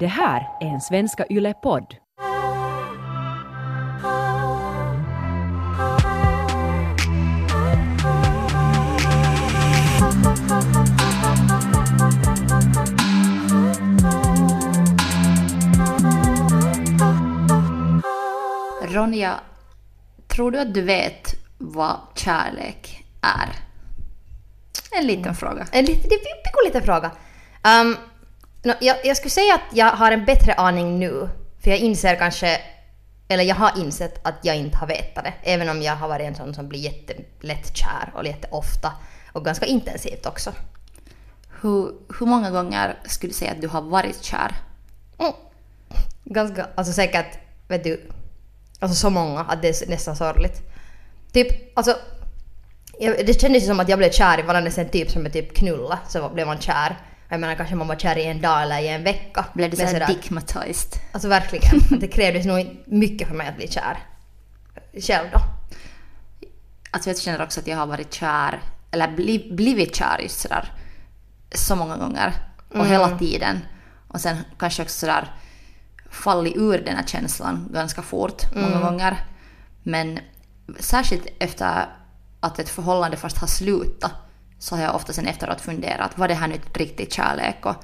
Det här är en Svenska Yle-podd. Ronja, tror du att du vet vad kärlek är? En liten fråga. En lite, det är en pytteliten fråga. Um, no, jag, jag skulle säga att jag har en bättre aning nu. För jag inser kanske, eller jag har insett att jag inte har vetat det. Även om jag har varit en sån som blir jättelätt kär och jätteofta. Och ganska intensivt också. Hur, hur många gånger skulle du säga att du har varit kär? Mm. Ganska, alltså säkert, vet du, alltså så många att det är nästan sorgligt. Typ, alltså, jag, det kändes ju som att jag blev kär i varandra sen typ som med typ knulla så blev man kär. Jag menar kanske man var kär i en dag eller i en vecka. Blev du såhär sådär- dickmatized? Alltså verkligen. Det krävdes nog mycket för mig att bli kär. Själv då. Alltså jag känner också att jag har varit kär, eller bli, blivit kär just sådär så många gånger. Och hela tiden. Och sen kanske också sådär fallit ur den här känslan ganska fort många gånger. Men särskilt efter att ett förhållande först har slutat så har jag ofta sen efteråt funderat, var det här nu riktigt kärlek? Och,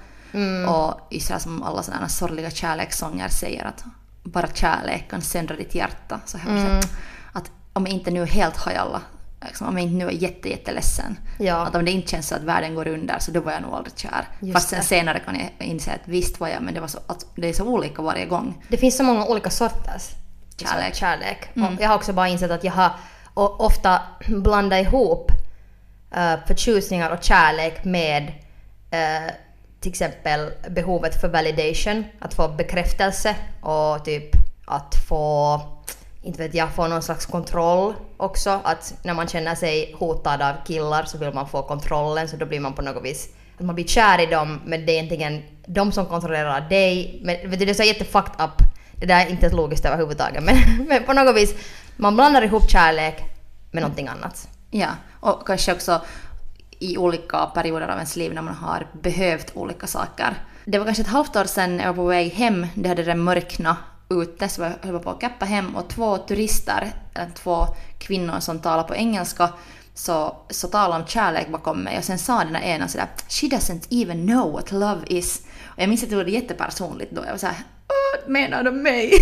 och just här som alla sådana här sorgliga kärlekssånger säger att bara kärlek kan söndra ditt hjärta. Så har jag sett att om jag inte nu helt har alla, liksom, om jag inte nu är jätte, jätteledsen, Ja. att om det inte känns så att världen går under så då var jag nog aldrig kär. Just Fast sen det. senare kan jag inse att visst var jag, men det, var så, att det är så olika varje gång. Det finns så många olika sorters Kärlek. kärlek. Och jag har också bara insett att jag har ofta blandat ihop uh, förtjusningar och kärlek med uh, till exempel behovet för validation, att få bekräftelse och typ att få, inte vet jag, få någon slags kontroll också. Att när man känner sig hotad av killar så vill man få kontrollen så då blir man på något vis att man blir kär i dem men det är egentligen de som kontrollerar dig. Men vet du, det är så jättefucked up. Det där är inte logiskt överhuvudtaget men, men på något vis man blandar ihop kärlek med någonting annat. Ja, och kanske också i olika perioder av ens liv när man har behövt olika saker. Det var kanske ett halvt år sedan jag var på väg hem, det hade redan mörknat ute så jag höll på att kappa hem och två turister, eller två kvinnor som talar på engelska, så, så talade om kärlek bakom mig och sen sa den ena sådär “She doesn't even know what love is”. Och jag minns att det var jättepersonligt då. Jag var såhär “Åh, menar de mig?”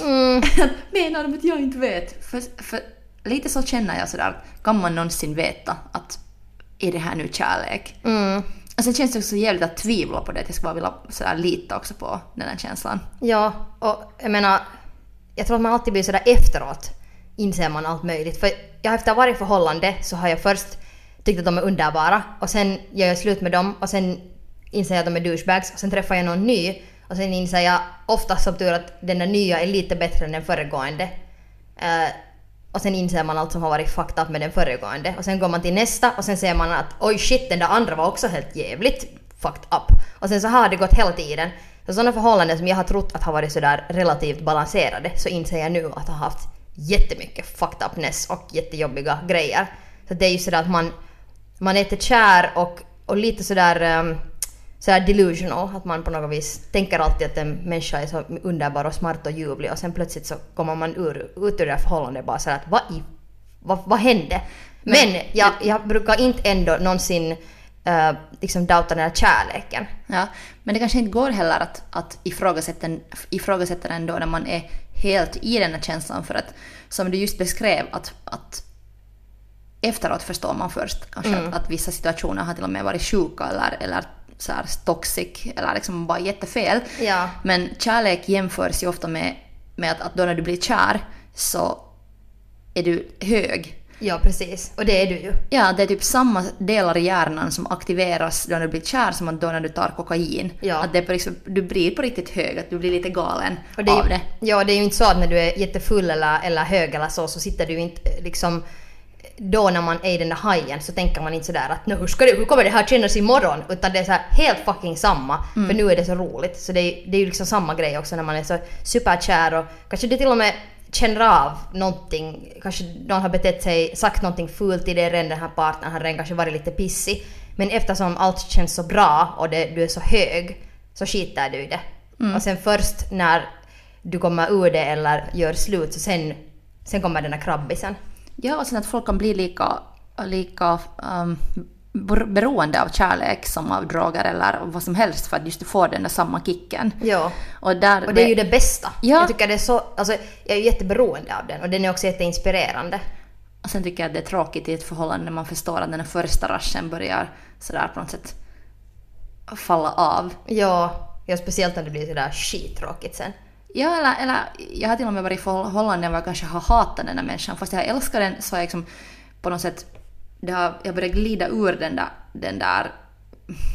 Menar de att jag inte vet? För, för lite så känner jag sådär, kan man någonsin veta att är det här nu kärlek? Mm. Och sen känns det också jävligt att tvivla på det, att jag skulle bara vilja sådär lita också på den här känslan. Ja, och jag menar, jag tror att man alltid blir sådär efteråt inser man allt möjligt. För jag efter varje förhållande så har jag först tyckt att de är underbara och sen gör jag slut med dem och sen inser jag att de är douchebags och sen träffar jag någon ny och sen inser jag oftast som tur att den där nya är lite bättre än den föregående. Eh, och sen inser man allt som har varit fucked up med den föregående. Och sen går man till nästa och sen ser man att oj shit den där andra var också helt jävligt fucked up. Och sen så har det gått hela tiden. Så sådana förhållanden som jag har trott att har varit sådär relativt balanserade så inser jag nu att jag har haft jättemycket fucked upness och jättejobbiga grejer. Så det är ju sådär att man, man är lite kär och, och lite sådär um, sådär delusional, att man på något vis tänker alltid att en människa är så underbar och smart och ljuvlig och sen plötsligt så kommer man ur, ut ur det här förhållandet bara sådär att vad i, vad, vad hände? Men, Men- jag, jag brukar inte ändå någonsin uh, liksom doubta den här kärleken. Ja, men det kanske inte går heller att, att ifrågasätta, ifrågasätta den då när man är helt i den här känslan för att som du just beskrev att, att efteråt förstår man först kanske att, att vissa situationer har till och med varit sjuka eller, eller så här toxic eller liksom bara jättefel. Ja. Men kärlek jämförs ju ofta med, med att, att då när du blir kär så är du hög. Ja, precis. Och det är du ju. Ja, det är typ samma delar i hjärnan som aktiveras då när du blir kär som då när du tar kokain. Ja. Att det är liksom, du blir på riktigt hög, att du blir lite galen Och det är, av det. Ja, det är ju inte så att när du är jättefull eller, eller hög eller så, så sitter du inte liksom då när man är i den där hajen så tänker man inte sådär att "Nå, hur, ska det, hur kommer det här kännas imorgon? Utan det är så här helt fucking samma. För nu är det så roligt. Så det är, det är ju liksom samma grej också när man är så superkär och kanske du till och med känner av någonting. Kanske någon har betett sig, sagt någonting fult till dig redan den här partnern har redan kanske varit lite pissig. Men eftersom allt känns så bra och det, du är så hög så skiter du i det. Och sen först när du kommer ur det eller gör slut så sen, sen kommer den här krabbisen. Ja, och sen att folk kan bli lika, lika um, bero- beroende av kärlek som av droger eller vad som helst för att just får den där samma kicken. Ja. Och, där, Och det är ju det bästa. Ja. Jag tycker det är så, alltså jag är jätteberoende av den och den är också jätteinspirerande. Och sen tycker jag att det är tråkigt i ett förhållande när man förstår att den första raschen börjar sådär på något sätt falla av. Ja, ja speciellt när det blir sådär skittråkigt sen. Ja, eller, eller jag har till och med varit i förhållanden där jag kanske har hatat den här människan. Fast jag älskar den så har jag liksom på något sätt, det har, jag börjar glida ur den där, den där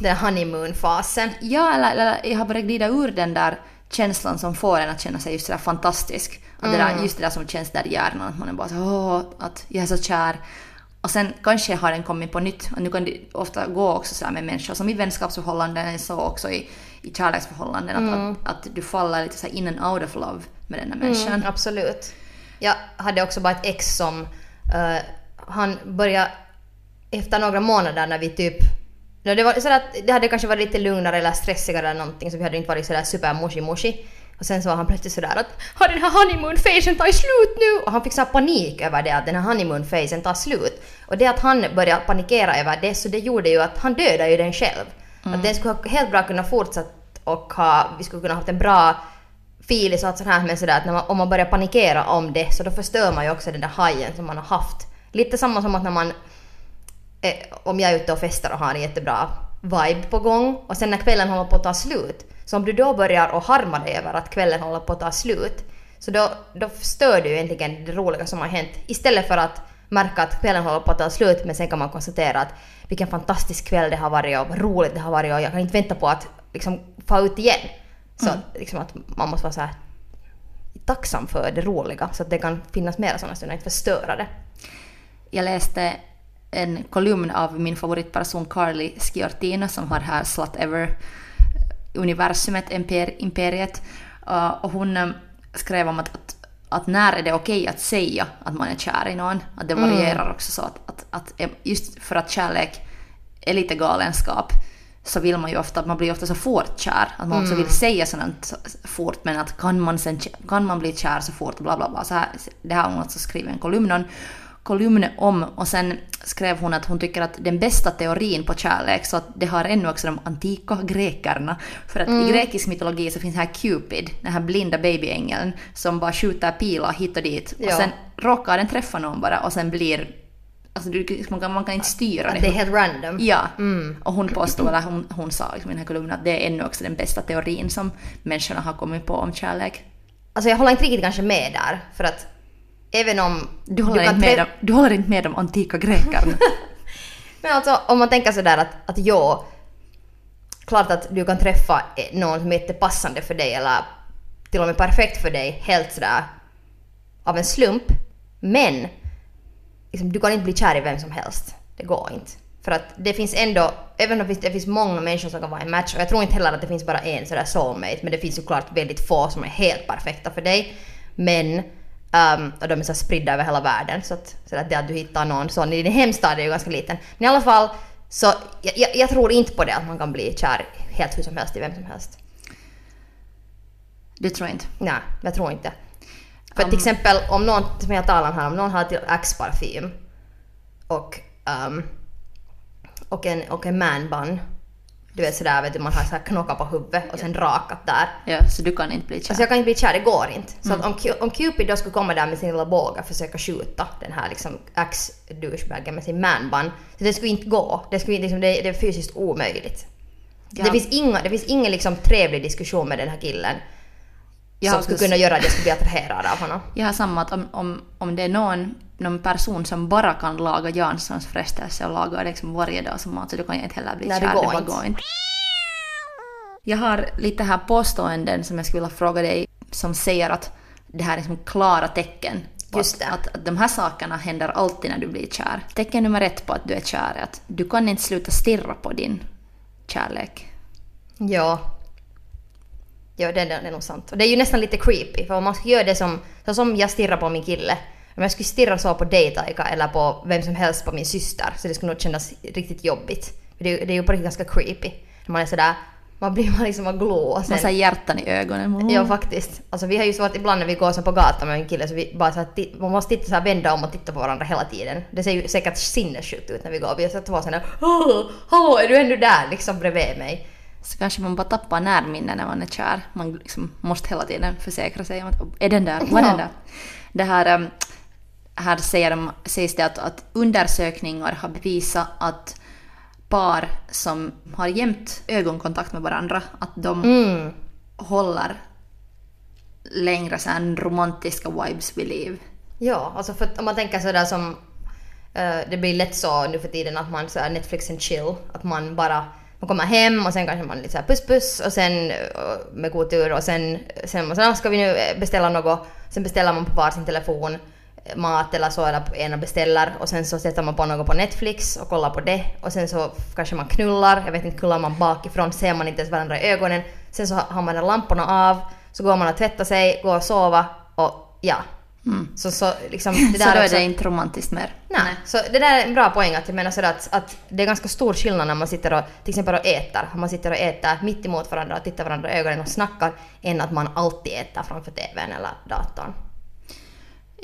Den honeymoon-fasen. Ja, eller, eller jag har börjat glida ur den där känslan som får en att känna sig just sådär fantastisk. Att det där, just det där som känns där i hjärnan, att man är bara så åh, att jag är så kär. Och sen kanske har den kommit på nytt. Och nu kan det ofta gå också så här med människor som i vänskapsförhållanden, så också i, i kärleksförhållanden, att, att, att du faller lite så in and out of love med den här människan. Mm, absolut. Jag hade också bara ett ex som, eh, han började efter några månader när vi typ det, var sådär att det hade kanske varit lite lugnare eller stressigare eller någonting så vi hade inte varit sådär super mushy. Och sen så var han plötsligt sådär att har den här honeymoon-phasen tagit slut nu? Och han fick så panik över det att den här honeymoon-phasen tar slut. Och det att han började panikera över det så det gjorde ju att han dödade ju den själv. Att den skulle ha helt bra kunnat fortsätta och ha, vi skulle kunna haft en bra filis och allt sånt här men sådär att man, om man börjar panikera om det så då förstör man ju också den där hajen som man har haft. Lite samma som att när man eh, om jag är ute och festar och har en jättebra vibe på gång och sen när kvällen håller på att ta slut, så om du då börjar och harma dig över att kvällen håller på att ta slut, så då, då stör du egentligen det roliga som har hänt istället för att märka att kvällen håller på att ta slut men sen kan man konstatera att vilken fantastisk kväll det har varit och vad roligt det har varit och jag kan inte vänta på att liksom få ut igen. Så att, liksom att man måste vara så här tacksam för det roliga så att det kan finnas mera sådana stunder, inte förstöra det. Jag läste en kolumn av min favoritperson Carly Sciortino som har här Slut Ever universumet, imper, imperiet. Uh, och hon um, skrev om att, att, att när är det okej att säga att man är kär i någon? Att det varierar också så att, att, att just för att kärlek är lite galenskap så vill man ju ofta, man blir ofta så fort kär, att man också vill säga sådant så- fort men att kan man, sen, kan man bli kär så fort bla bla bla. Så här, det har hon alltså skrivit en kolumn om, kolumn om och sen skrev hon att hon tycker att den bästa teorin på kärlek så att det har ännu också de antika grekerna. För att i grekisk mytologi så finns här Cupid, den här blinda babyängeln som bara skjuter pilar hit och dit och Ja. sen råkar den träffa någon bara och sen blir Alltså du, man, kan, man kan inte styra Att det. det är helt random. Ja, och hon påstod, eller hon, hon sa liksom i den här kolumnen att det är ännu också den bästa teorin som människorna har kommit på om kärlek. Alltså jag håller inte riktigt kanske med där för att även om Du håller, kan inte, med dem, du håller inte med de antika grekerna. Men alltså om man tänker sådär att, att ja, klart att du kan träffa någon som är jättepassande för dig eller till och med perfekt för dig helt sådär av en slump. Men liksom, du kan inte bli kär i vem som helst. Det går inte. För att det finns ändå, även om det finns, många människor som kan vara en match och jag tror inte heller att det finns bara en sådär soulmate men det finns såklart väldigt få som är helt perfekta för dig. Men, ehm, och de är så spridda över hela världen så att, så att det att du hittar någon sån i din hemstad är ju ganska liten. Men i alla fall så jag, jag, jag tror inte på det att man kan bli kär helt hur som helst i vem som helst. Du tror inte? Nej, jag tror inte. För till exempel om någon, som jag talade om här, om någon har till Axe-parfym och, ehm, och en, och en man bun. Du vet sådär vet du, man har så här knockar på huvudet och sen rakat där. Ja, så du kan inte bli kär? Alltså jag kan inte bli kär, det går inte. Så att om, om Cupid då skulle komma där med sin lilla båge och försöka skjuta den här liksom axe-douchebagen med sin man-bun. Så det skulle inte gå. Det, skulle, liksom, det, det är fysiskt omöjligt. Ja. Det finns inga, det finns ingen liksom trevlig diskussion med den här killen Jag som skulle kunna göra att jag skulle bli attraherad av honom. Jag har samma att om, om, om det är någon, någon person som bara kan laga Janssons frestelse och laga liksom varje dag som mat så då kan jag inte heller bli Nej, det kär. går inte. går inte. Jag har lite här påståenden som jag skulle vilja fråga dig som säger att det här är som klara tecken på Just att, det. att, att de här sakerna händer alltid när du blir kär. Tecken nummer ett på att du är kär är att du kan inte sluta stirra på din kärlek. Ja. Ja, det, det är nog sant. Och det är ju nästan lite creepy, för om man göra det som, så som jag stirrar på min kille, om jag skulle stirra så på dig Taika, eller på vem som helst på min syster, så det skulle nog kännas riktigt jobbigt. Det, är ju- det är ju på riktigt ganska creepy. När man är sådär, Man blir man liksom att glå och Man sen... har hjärtan i ögonen. Mm. Ja faktiskt. Alltså vi har ju så att ibland när vi går så på gatan med en kille så vi bara så att man måste titta så här, vända om och titta på varandra hela tiden. Det ser ju säkert sinnessjukt ut när vi går. Vi har så två sådana hallå är du ännu där liksom bredvid mig? Så kanske man bara tappar närminnen när man är kär. Man liksom måste hela tiden försäkra sig om att är den där? Var Ja. den där? Det här, um, här säger de, sägs det att, att undersökningar har bevisat att par som har jämt ögonkontakt med varandra, att de Mm. håller längre så här romantiska vibes vid liv. Ja, alltså för om man tänker sådär som eh, det blir lätt så nu för tiden att man så här Netflix and chill, att man bara man kommer hem och sen kanske man lite så här puss puss och sen eh, med god tur och sen, sen man så, "Ah, ska vi nu eh, beställa något, sen beställer man på varsin telefon mat eller så eller ena beställer och sen så sätter man på något på Netflix och kollar på det och sen så kanske man knullar, jag vet inte, knullar man bakifrån ser man inte ens varandra i ögonen. Sen så har man lamporna av, så går man och tvättar sig, går och sova och ja. Så, så liksom det Mm. så där då är också- det inte romantiskt mer. Nej, så det där är en bra poäng att jag menar sådär att, att det är ganska stor skillnad när man sitter och till exempel och äter. Om man sitter och äter mitt emot varandra och tittar varandra i ögonen och snackar än att man alltid äter framför TVn eller datorn.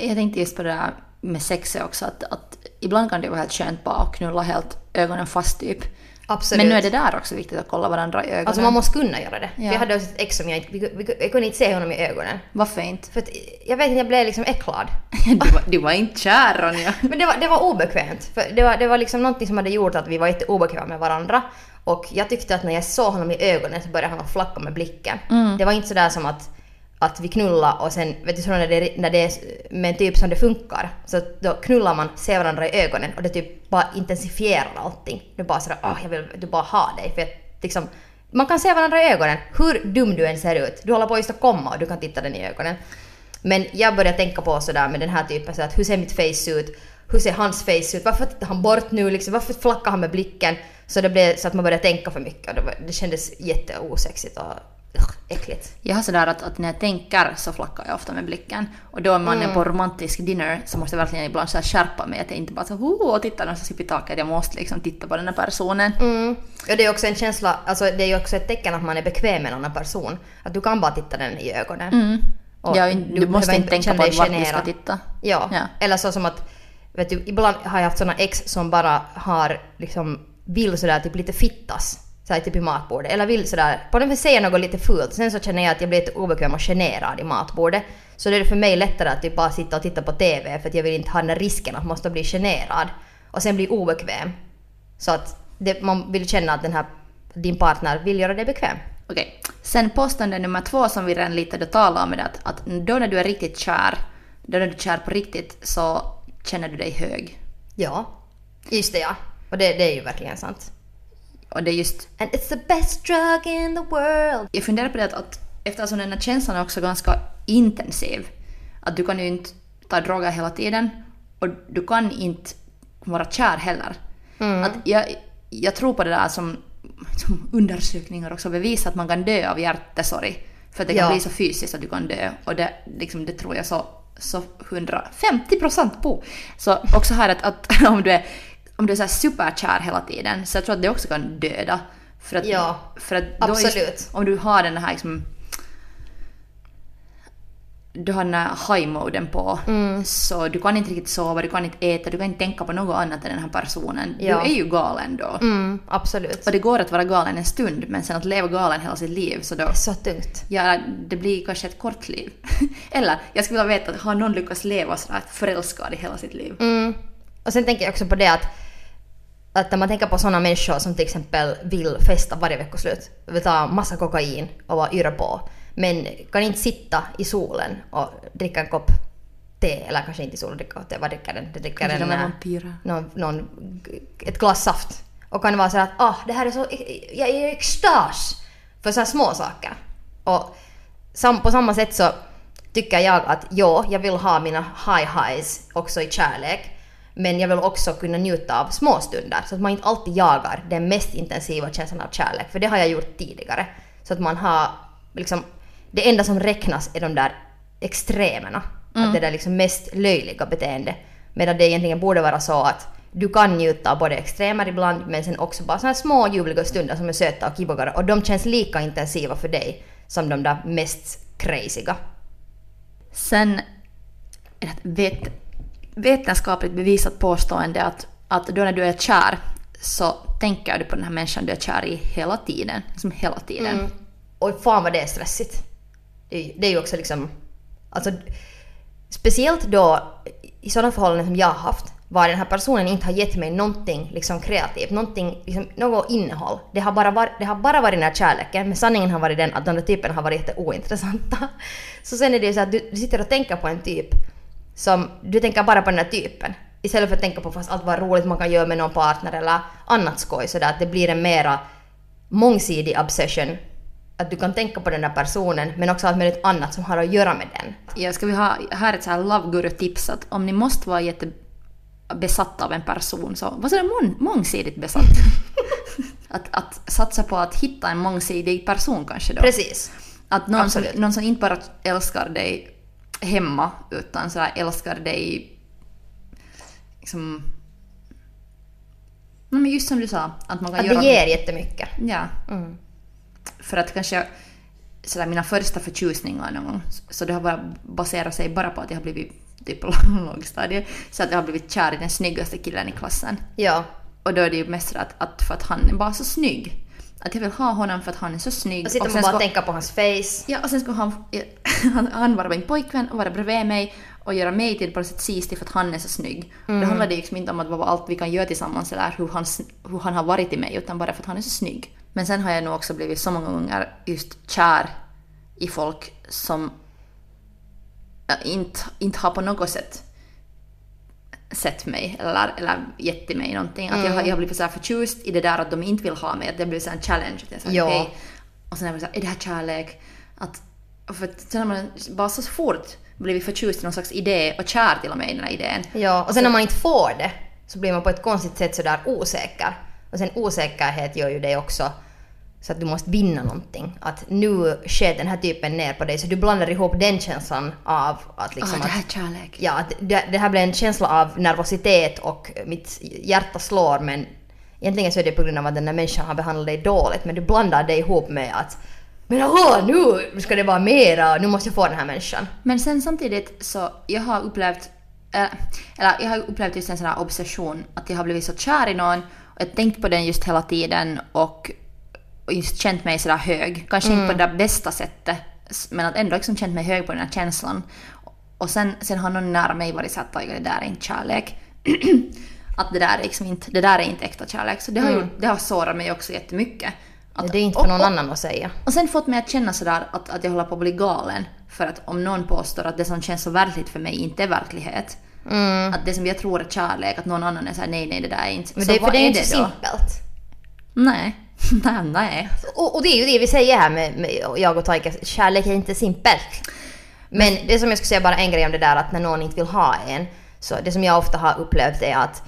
Jag tänkte just på det där med sexet också, att, att ibland kan det vara helt skönt bara att knulla helt ögonen fast typ. Absolut. Men nu är det där också viktigt att kolla varandra i ögonen. Alltså man måste kunna göra det. Ja. Jag hade också ett ex som jag inte, vi, jag kunde inte se honom i ögonen. Varför inte? För att, jag vet inte, jag blev liksom äcklad. Du var, du var inte kär Ronja. Men det var, det var obekvämt. För det var, det var liksom någonting som hade gjort att vi var jätteobekväma med varandra. Och jag tyckte att när jag såg honom i ögonen så började han att flacka med blicken. Det var inte sådär som att, att vi knullade och sen, vet du så när det, när det är med en typ som det funkar. Så då knullar man, ser varandra i ögonen och det typ bara intensifierar allting. Du bara sådär, ah jag vill du bara ha dig. För att, liksom, man kan se varandra i ögonen, hur dum du än ser ut. Du håller på just att komma och du kan titta den i ögonen. Men jag började tänka på sådär med den här typen, så att hur ser mitt face ut? Hur ser hans face ut? Varför tittar han bort nu liksom? Varför flackar han med blicken? Så det blev så att man började tänka för mycket och det, var, det kändes jätteosexigt och ugh, äckligt. Jag har sådär att, att när jag tänker så flackar jag ofta med blicken. Och då om man är på romantisk dinner så måste jag verkligen ibland så här skärpa mig. Att jag inte bara så "Ho", och tittar någonstans upp i taket. Jag måste liksom titta på den här personen. Mm. Och det är också en känsla, alltså det är ju också ett tecken att man är bekväm med en annan person. Att du kan bara titta den i ögonen. Och Ja, du, måste behöver inte tänka på vart du ska titta. Ja. Ja. eller så som att, vet du, ibland har jag haft såna ex som bara har liksom, vill sådär typ lite fittas. Såhär typ i matbordet. Eller vill sådär, på sätt säga något lite fult. Sen så känner jag att jag blir lite obekväm och generad i matbordet. Så det är för mig lättare att typ bara sitta och titta på TV för att jag vill inte ha den där risken att måste bli generad. Och sen bli obekväm. Så att det, man vill känna att den här, din partner vill göra dig bekväm. Okej. Sen påstående nummer två som vi redan lite talade om är att, att då när du är riktigt kär, då när du är kär på riktigt så känner du dig hög. Ja. Just det ja. Och det, det är ju verkligen sant. Och det är just, And it's the best drug in the world. jag funderar på det att, att eftersom den här känslan är också ganska intensiv, att du kan ju inte ta droger hela tiden och du kan inte vara kär heller. Att jag, jag tror på det där som, som undersökningar också bevisar att man kan dö av hjärtesorg. För att det kan Ja. bli så fysiskt att du kan dö. Och det, liksom, det tror jag så, så 150 procent på. Så också här att, att om du är, om du är så superkär hela tiden så jag tror att det också kan döda. För att, Ja, för att absolut. Just, om du har den här liksom, du har den här high-moden på, Mm. så du kan inte riktigt sova, du kan inte äta, du kan inte tänka på något annat än den här personen. Ja. Du är ju galen då. Mm, absolut. Och det går att vara galen en stund, men sen att leva galen hela sitt liv, så då... Så tungt. Ja, det blir kanske ett kort liv. Eller, jag skulle vilja veta, har någon lyckats leva sådär förälskad i hela sitt liv? Mm. Och sen tänker jag också på det att, att när man tänker på sådana människor som till exempel vill festa varje veckoslut, vill ta massa kokain och vara yra på, men kan inte sitta i solen och dricka en kopp te, eller kanske inte i solen, dricka te, vad dricker den? Det dricker en, äh, vampyrer. någon, någon, ett glas saft. Och kan vara så att ah, det här är så, jag är i extas för så små saker. Och sam, på samma sätt så tycker jag att ja, jag vill ha mina high highs också i kärlek. Men jag vill också kunna njuta av små stunder så att man inte alltid jagar den mest intensiva känslan av kärlek. För det har jag gjort tidigare. Så att man har liksom, det enda som räknas är de där extremerna. Att det där liksom mest löjliga beteende. Medan det egentligen borde vara så att du kan njuta av både extremer ibland men sen också bara här små ljuvliga stunder som är söta och kivoga och de känns lika intensiva för dig som de där mest crazyga. Sen vet, vetenskapligt bevisat påstående att, att då när du är kär så tänker du på den här människan du är kär i hela tiden. Liksom hela tiden. Mm. Och fan vad det är stressigt. Det är, ju också liksom... Alltså, speciellt då i sådana förhållanden som jag har haft var den här personen inte har gett mig någonting liksom kreativt, någonting, liksom, något innehåll. Det har, bara varit, det har bara varit den här kärleken, men sanningen har varit den att de där typerna har varit jätteointressanta. Så sen är det ju så att du, du sitter och tänker på en typ som, du tänker bara på den här typen. Istället för att tänka på fast allt vad roligt man kan göra med någon partner eller annat skoj sådär att det blir en mera mångsidig obsession. Att du kan tänka på den där personen men också allt möjligt annat som har att göra med den. Ja, ska vi ha här ett så här love guru-tips att om ni måste vara jättebesatta av en person så var sådär mång, mångsidigt besatt. att, att satsa på att hitta en mångsidig person kanske då. Precis. Att någon som, någon som inte bara älskar dig hemma utan så här älskar dig liksom... Men just som du sa, att man kan Att göra... det ger jättemycket. Ja. Mm. För att kanske sådär, mina första förtjusningar någon gång, så det har bara baserat sig bara på att jag har blivit typ på lågstadiet, så att jag har blivit kär i den snyggaste killen i klassen. Ja. Och då är det ju mest att, att för att han är bara så snygg. Att jag vill ha honom för att han är så snygg. Och sitter och man bara ska- tänker på hans face. Ja, och sen skulle han, han, han vara min pojkvän och vara bredvid mig och göra mig till på något sätt sistig för att han är så snygg. Mm. Det handlar liksom inte om att vad allt vi kan göra tillsammans eller hur han, hur han har varit i mig utan bara för att han är så snygg. Men sen har jag nog också blivit så många gånger just kär i folk som inte, inte har på något sätt sett mig eller, eller gett mig någonting. Att jag, har, jag har blivit så här förtjust i det där att de inte vill ha mig, att det blir så en challenge. Att jag säger, Ja. okej. Och sen är jag så här, är det här kärlek? Att, för att sen har man bara så fort blivit förtjust i någon slags idé och kär till och med i den här idén. Ja, och sen när man inte får det så blir man på ett konstigt sätt sådär osäker. Och sen osäkerhet gör ju det också så att du måste vinna någonting. Att nu sker den här typen ner på dig så du blandar ihop den känslan av att liksom ah, det här är kärlek. Ja, att det, det här blir en känsla av nervositet och mitt hjärta slår men egentligen så är det på grund av att den där människan har behandlat dig dåligt men du blandar det ihop med att men hallå nu ska det vara mera, nu måste jag få den här människan. Men sen samtidigt så jag har upplevt eh, eller jag har upplevt just en sån här obsession att jag har blivit så kär i någon och jag har tänkt på den just hela tiden och just känt mig sådär hög. Kanske inte på det där bästa sättet men att ändå liksom känt mig hög på den här känslan. Och sen, sen har någon nära mig varit såhär att "Oj, det där är inte kärlek. att det där är liksom inte, det där är inte äkta kärlek. Så det har, ju, det har sårat mig också jättemycket. Att, det är inte och- för någon och- annan att säga. och sen fått mig att känna sådär att, att jag håller på att bli galen. För att om någon påstår att det som känns så verkligt för mig inte är verklighet. Att det som jag tror är kärlek, att någon annan är såhär nej nej det där är inte. Men så det, för vad det är inte så då? simpelt. Nej. nej, nej. Och, och det är ju det vi säger här med, med jag och Taika, kärlek är inte simpelt. Men det som jag skulle säga bara en grej om det där att när någon inte vill ha en, så det som jag ofta har upplevt är att,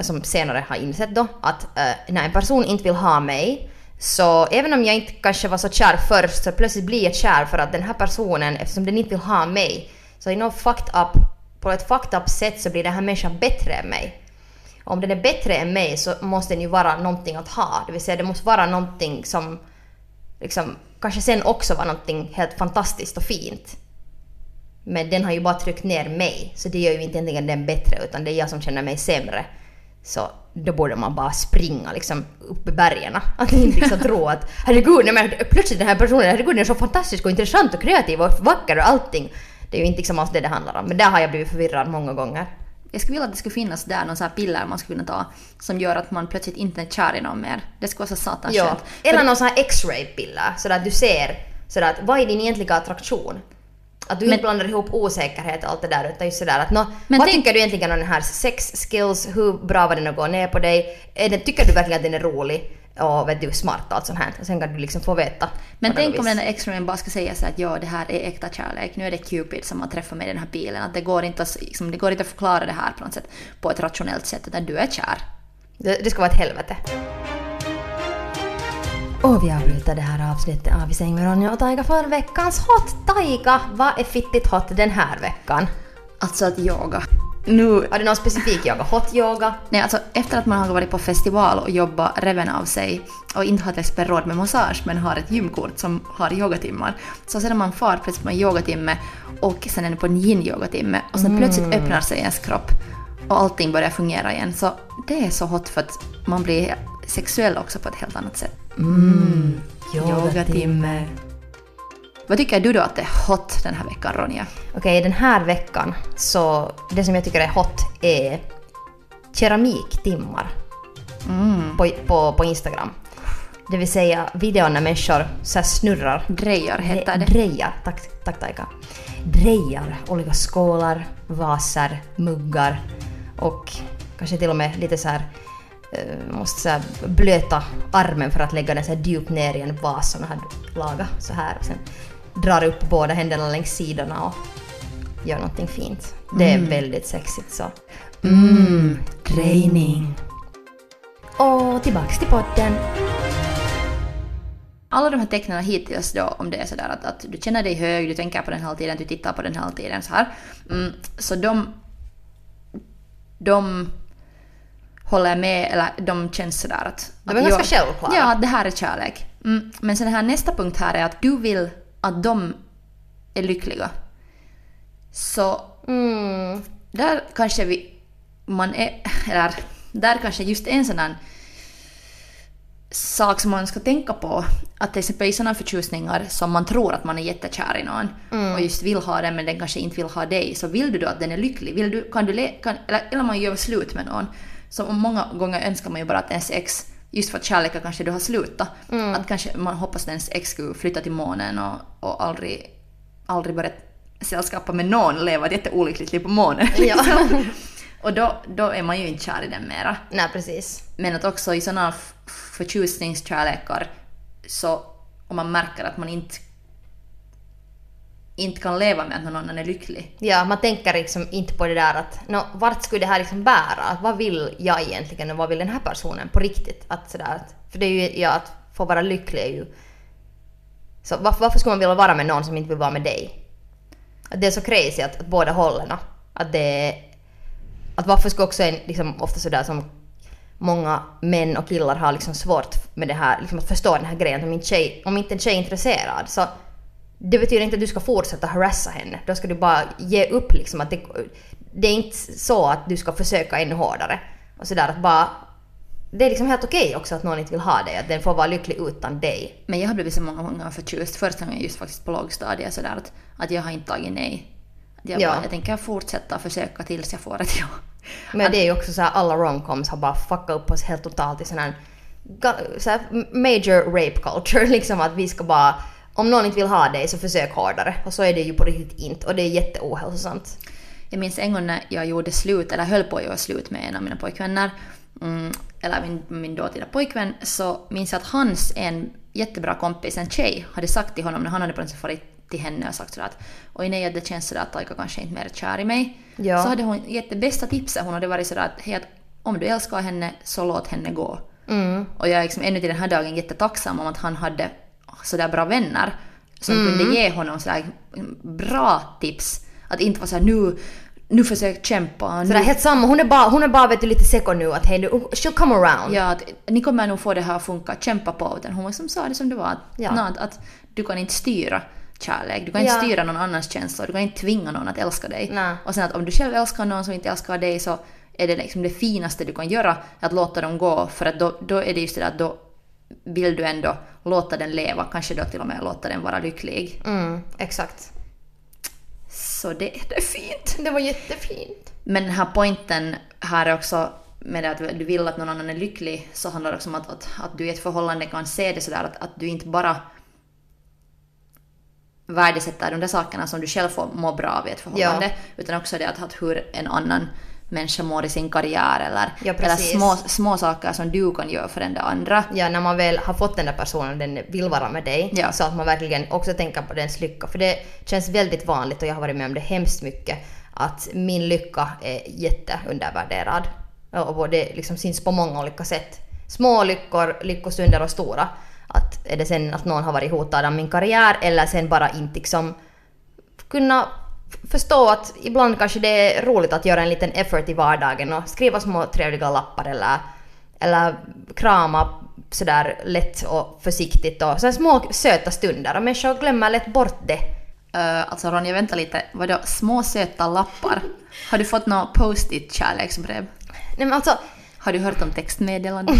som senare har insett då, att uh, när en person inte vill ha mig, så även om jag inte kanske var så kär först så plötsligt blir jag kär för att den här personen, eftersom den inte vill ha mig, så i något fucked up, på ett fucked up sätt så blir den här människan bättre än mig. Om den är bättre än mig så måste den ju vara någonting att ha. Det vill säga det måste vara någonting som liksom, kanske sen också var någonting helt fantastiskt och fint. Men den har ju bara tryckt ner mig, så det gör ju inte egentligen den bättre utan det är jag som känner mig sämre. Så då borde man bara springa liksom upp i bergen. Att inte liksom tro att herregud, nej men plötsligt den här personen, herregud den är så fantastisk och intressant och kreativ och vacker och allting. Det är ju inte liksom alls det det handlar om. Men där har jag blivit förvirrad många gånger. Jag skulle vilja att det skulle finnas där någon sån här piller man skulle kunna ta som gör att man plötsligt inte är kär i någon mer. Det skulle vara så satans Ja. skönt. Eller någon sån här X-ray-piller, så att du ser sådär att vad är din egentliga attraktion? Att du Men- inte blandar ihop osäkerhet och allt det där utan just sådär att Men vad tänk- tycker du egentligen om den här sex skills? Hur bra var den att gå ner på dig? Det, tycker du verkligen att den är rolig? Och vet du, smart och allt sånt här. Och sen kan du liksom få veta. Men tänk om den där extramen bara ska säga så att ja, det här är äkta kärlek. Nu är det Cupid som har träffat mig i den här bilen. Att det går inte att, liksom, det går inte att förklara det här på något sätt på ett rationellt sätt, utan du är kär. Det, det ska vara ett helvete. Och vi avbryter det här avsnittet av I säng med Ronja och Taika för veckans hot. Taika, vad är fittigt hot den här veckan? Alltså att yoga. Nu Har du någon specifik yoga? Hot yoga? Nej, alltså efter att man har varit på festival och jobbat reven av sig och inte har till exempel råd med massage men har ett gymkort som har yogatimmar. Så är man far plötsligt på en yogatimme och sen är det på en yin-yogatimme och sen plötsligt öppnar sig ens kropp och allting börjar fungera igen. Så det är så hot för att man blir sexuell också på ett helt annat sätt. Yogatimme. Vad tycker du då att det är hot den här veckan Ronja? Okej, den här veckan så det som jag tycker är hot är keramiktimmar på, på, på Instagram. Det vill säga videon när människor så snurrar. Drejar heter det. Drejar, tack, tack Taika. Drejar olika skålar, vaser, muggar och kanske till och med lite så här eh, måste så här blöta armen för att lägga den så här djupt ner i en vas som man har lagat så här och sen drar upp båda händerna längs sidorna och gör någonting fint. Det är väldigt sexigt så. Mm, träning. Och tillbaks till podden. alla de här tecknen hittills då, om det är sådär att, att du känner dig hög, du tänker på den hela tiden, du tittar på den hela tiden så här. Mm, så de, de håller med, eller de känns sådär att... De är att ganska självklara. Ja, det här är kärlek. Mm, men sen den här nästa punkt här är att du vill att de är lyckliga. Så Mm. där kanske vi, man är, eller där kanske just en sån här sak som man ska tänka på, att till exempel i sådana förtjusningar som man tror att man är jättekär i någon och just vill ha den men den kanske inte vill ha dig, så vill du då att den är lycklig? Vill du, kan du kan, eller, eller man gör slut med någon, så många gånger önskar man ju bara att ens ex, just för att kärleken kanske du har slutat, att kanske man hoppas att ens ex skulle flytta till månen och, och aldrig, aldrig börja sällskapa med någon, leva ett jätteolyckligt liv på månen. Ja. liksom. och då, då är man ju inte kär i den mera. Nej, precis. Men att också i sådana förtjusningskärlekar så om man märker att man inte, inte kan leva med att någon annan är lycklig. Ja, man tänker liksom inte på det där att no, vart skulle det här liksom bära? Att vad vill jag egentligen och vad vill den här personen på riktigt? Att sådär, för det är ju, ja, att få vara lycklig är ju... Så varför, varför skulle man vilja vara med någon som inte vill vara med dig? Att det är så crazy att, att båda hållen. Att det är... Att varför skulle också en, liksom ofta sådär som många män och killar har liksom svårt med det här, liksom att förstå den här grejen. Om inte, tjej, om inte en tjej är intresserad så det betyder inte att du ska fortsätta harassa henne. Då ska du bara ge upp liksom. Att det, det är inte så att du ska försöka ännu hårdare. Och sådär att bara... Det är liksom helt okej också att någon inte vill ha dig. Att den får vara lycklig utan dig. Men jag har blivit så många gånger förtjust, första gången just faktiskt på lågstadiet sådär att, att jag har inte tagit nej. Att jag, Ja. bara, jag tänker fortsätta försöka tills jag får ett ja. Men det är ju också så här alla romcoms har bara fuckat upp oss helt totalt i sån här, ga- så här major rape culture. Liksom att vi ska bara... Om någon inte vill ha dig så försök hårdare. Och så är det ju på riktigt inte. Och det är jätteohälsosamt. Jag minns en gång när jag gjorde slut, eller höll på att göra slut med en av mina pojkvänner, mm, eller min, min dåtida pojkvän, så minns jag att hans en jättebra kompis, en tjej, hade sagt till honom när han hade på något sätt farit till henne och sagt sådär att oj nej, det känns sådär att Taika kanske inte mer är kär i mig. Ja. Så hade hon gett det bästa tipset, hon hade varit sådär att hej, att om du älskar henne så låt henne gå. Mm. Och jag är liksom ännu till den här dagen jättetacksam om att han hade sådär bra vänner som kunde ge honom sådär bra tips. Att inte vara såhär nu, nu försök kämpa. Nu, det är helt samma. Hon är bara, hon är bara vet du, lite seko nu att hej du, she'll come around. ja, att ni kommer nog få det här att funka, kämpa på. Utan hon liksom sa det som det var. Ja. att, att du kan inte styra kärlek, du kan inte Ja. styra någon annans känslor, du kan inte tvinga någon att älska dig. Nej. Och sen att om du själv älskar någon som inte älskar dig så är det liksom det finaste du kan göra att låta dem gå för att då, då är det just det där att då vill du ändå låta den leva, kanske då till och med låta den vara lycklig. Mm, exakt. Så det, det är fint. Det var jättefint. Men den här poängen här är också med att du vill att någon annan är lycklig så handlar det också om att, att, att du i ett förhållande kan se det sådär att, att du inte bara värdesätter de där sakerna som du själv får må bra av i ett förhållande utan också det att, att hur en annan människa mår i sin karriär eller, Ja, eller små, små saker som du kan göra för den där andra. Ja, när man väl har fått den där personen den vill vara med dig. Ja. Så att man verkligen också tänker på dens lycka. För det känns väldigt vanligt och jag har varit med om det hemskt mycket. Att min lycka är jätteundervärderad. Och det liksom syns på många olika sätt. Små lyckor, lyckostunder och stora. Att är det sen att någon har varit hotad av min karriär eller sen bara inte liksom kunna förstå att ibland kanske det är roligt att göra en liten effort i vardagen och skriva små trevliga lappar eller, eller krama sådär lätt och försiktigt och så små söta stunder och människor glömmer lätt bort det. Uh, alltså Ronja, vänta lite. Vadå små söta lappar? Har du fått något post-it kärleksbrev? Nej men alltså, Har du hört om textmeddelanden?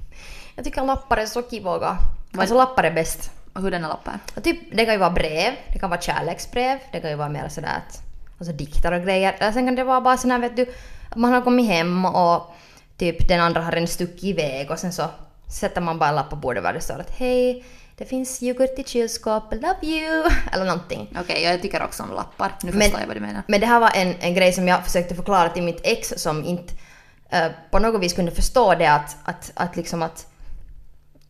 jag tycker lappar är så kivoga. Alltså lappar är bäst. Och hurdana lappar? Och typ, det kan ju vara brev, det kan vara kärleksbrev, det kan ju vara mer sådär att, alltså dikter och grejer. Eller sen kan det vara bara sådär vet du, man har kommit hem och typ den andra har en stuckit iväg och sen så sätter man bara en lapp på bordet där det står att hej, det finns yoghurt i kylskåpet, love you, eller någonting. Okej, jag tycker också om lappar. Nu Men- förstår jag vad du menar. Men det här var en, en grej som jag försökte förklara till mitt ex som inte eh, på något vis kunde förstå det att, att, att liksom att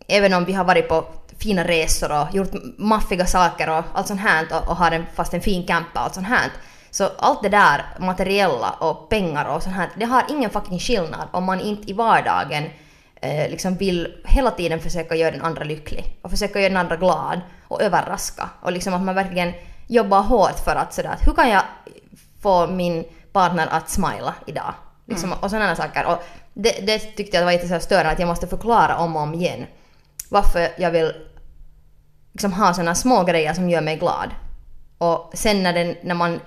även om vi har varit på fina resor och gjort maffiga saker och allt sånt här och, och har en, fast en fin camper och allt sånt här så allt det där materiella och pengar och sånt här det har ingen fucking skillnad om man inte i vardagen eh, liksom vill hela tiden försöka göra den andra lycklig och försöka göra den andra glad och överraska och liksom att man verkligen jobbar hårt för att sådär att hur kan jag få min partner att smila idag? Liksom, Och sådana saker. Och det, det tyckte jag var lite så här störande att jag måste förklara om och om igen varför jag vill liksom ha sådana små grejer som gör mig glad. Och sen när, den, när man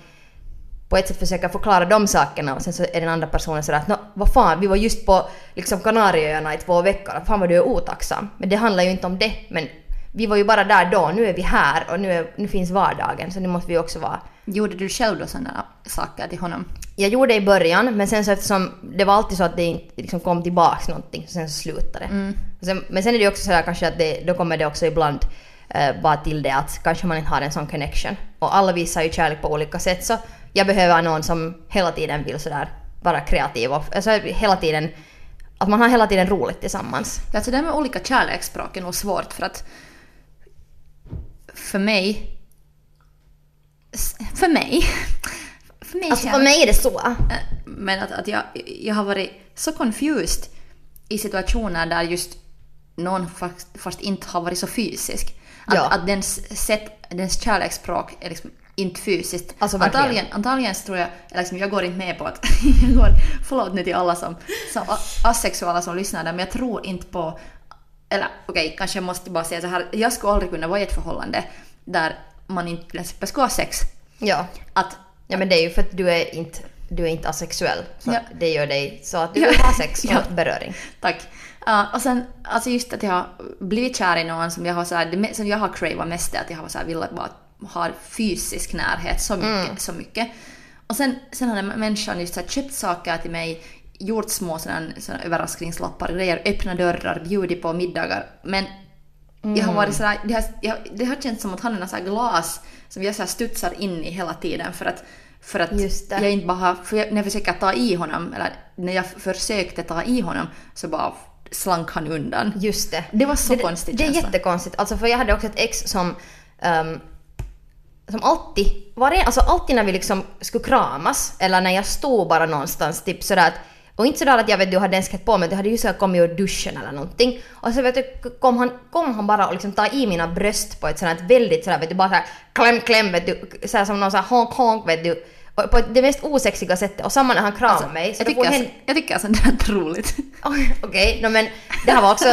på ett sätt försöker förklara de sakerna och sen så är den andra personen sådär att "Nå, vad fan, vi var just på liksom Kanarieöarna i två veckor, fan vad du är otacksam. Men det handlar ju inte om det, men vi var ju bara där då, nu är vi här och nu, är, nu finns vardagen så nu måste vi också vara Gjorde du själv då sådana saker till honom? jag gjorde det i början, men sen så eftersom det var alltid så att det inte liksom kom tillbaks någonting, så sen så slutade det. Sen, men sen är det också sådär kanske att det, då kommer det också ibland bara till det att kanske man inte har en sån connection. Och alla visar ju kärlek på olika sätt, så jag behöver någon som hela tiden vill sådär vara kreativ och alltså hela tiden att man har hela tiden roligt tillsammans. Alltså det här med olika kärleksspråk är nog svårt för att för mig för mig för mig Alltså för mig är det så. Eh, Men att, att jag, jag har varit så confused i situationer där just någon fast, fast inte har varit så fysisk. Att, Ja. att dens, sätt, dens kärleksspråk är liksom inte fysiskt. Alltså antagligen, antagligen tror jag, eller liksom, jag går inte med på att, jag går, förlåt nu till alla som, som asexuella som lyssnar där, men jag tror inte på, eller okej, kanske jag måste bara säga så här, jag skulle aldrig kunna vara i ett förhållande där man inte till exempel ska ha sex. Ja. Att Ja men det är ju för att du är inte, du är inte asexuell. Så Ja. det gör dig så att du vill ha sex och Ja. beröring. Tack. Ja, och sen alltså just att jag har blivit kär i någon som jag har så här, det me- som jag har cravat mest är att jag har så här velat bara ha fysisk närhet så mycket, så mycket. Och sen, sen har den människan just så här köpt saker till mig, gjort små sådana, sådana överraskningslappar, grejer, öppna dörrar, bjudit på middagar. Men jag har varit sådär, det har, jag, det har känts som att han är något så glas som jag så studsar in i hela tiden för att, för att jag inte bara för jag, när jag försöker ta i honom, eller när jag försökte ta i honom så bara slank han undan. Just det. Det var så det, konstigt Det är jättekonstigt. Alltså för jag hade också ett ex som ehm, som alltid, varje, alltså alltid när vi liksom skulle kramas eller när jag stod bara någonstans typ sådär att och inte sådär att jag vet du hade ens klätt på mig, jag hade ju kommit ur duschen eller någonting. Och så vet du, kom han, kom han bara och liksom ta i mina bröst på ett sådant väldigt sådär vet du, bara såhär kläm kläm vet du, såhär som någon såhär honk honk vet du. Och på det mest osexiga sättet och samma när han kramade mig. Så Alltså, jag, får tycker, hen- alltså, jag tycker alltså det här är roligt. Okej, no, men det här var också,